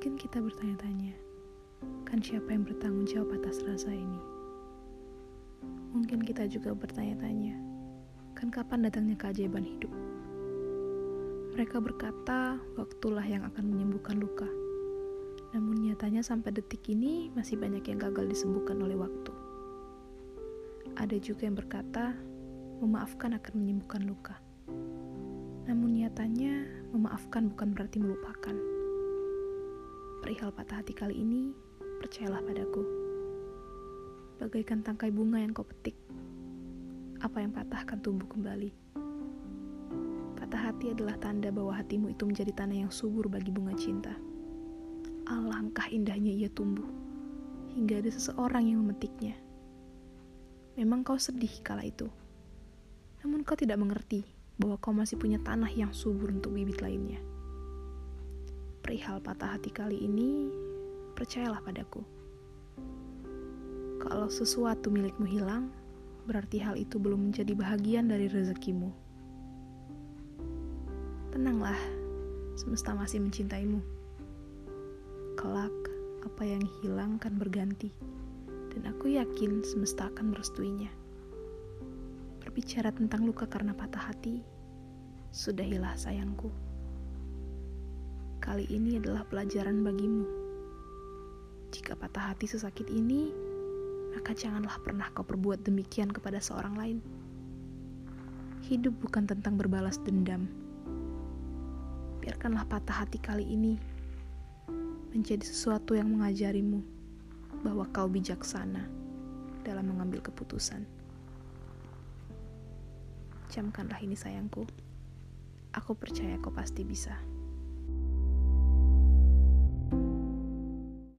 Mungkin kita bertanya-tanya, kan siapa yang bertanggung jawab atas rasa ini? Mungkin kita juga bertanya-tanya, kan kapan datangnya keajaiban hidup? Mereka berkata, waktulah yang akan menyembuhkan luka. Namun nyatanya sampai detik ini masih banyak yang gagal disembuhkan oleh waktu. Ada juga yang berkata, memaafkan akan menyembuhkan luka. Namun nyatanya, memaafkan bukan berarti melupakan. Perihal patah hati kali ini, percayalah padaku. Bagaikan tangkai bunga yang kau petik, apa yang patah akan tumbuh kembali. Patah hati adalah tanda bahwa hatimu itu menjadi tanah yang subur bagi bunga cinta. Alangkah indahnya ia tumbuh, hingga ada seseorang yang memetiknya. Memang kau sedih kala itu, namun kau tidak mengerti bahwa kau masih punya tanah yang subur untuk bibit lainnya. Perihal patah hati kali ini, percayalah padaku. Kalau sesuatu milikmu hilang, berarti hal itu belum menjadi bahagian dari rezekimu. Tenanglah, semesta masih mencintaimu kelak apa yang hilang akan berganti, dan aku yakin semesta akan merestuinya. Berbicara tentang luka karena patah hati, sudahilah sayangku. Kali ini adalah pelajaran bagimu. Jika patah hati sesakit ini, maka janganlah pernah kau perbuat demikian kepada seorang lain. Hidup bukan tentang berbalas dendam. Biarkanlah patah hati kali ini menjadi sesuatu yang mengajarimu bahwa kau bijaksana dalam mengambil keputusan. Camkanlah ini sayangku. Aku percaya kau pasti bisa.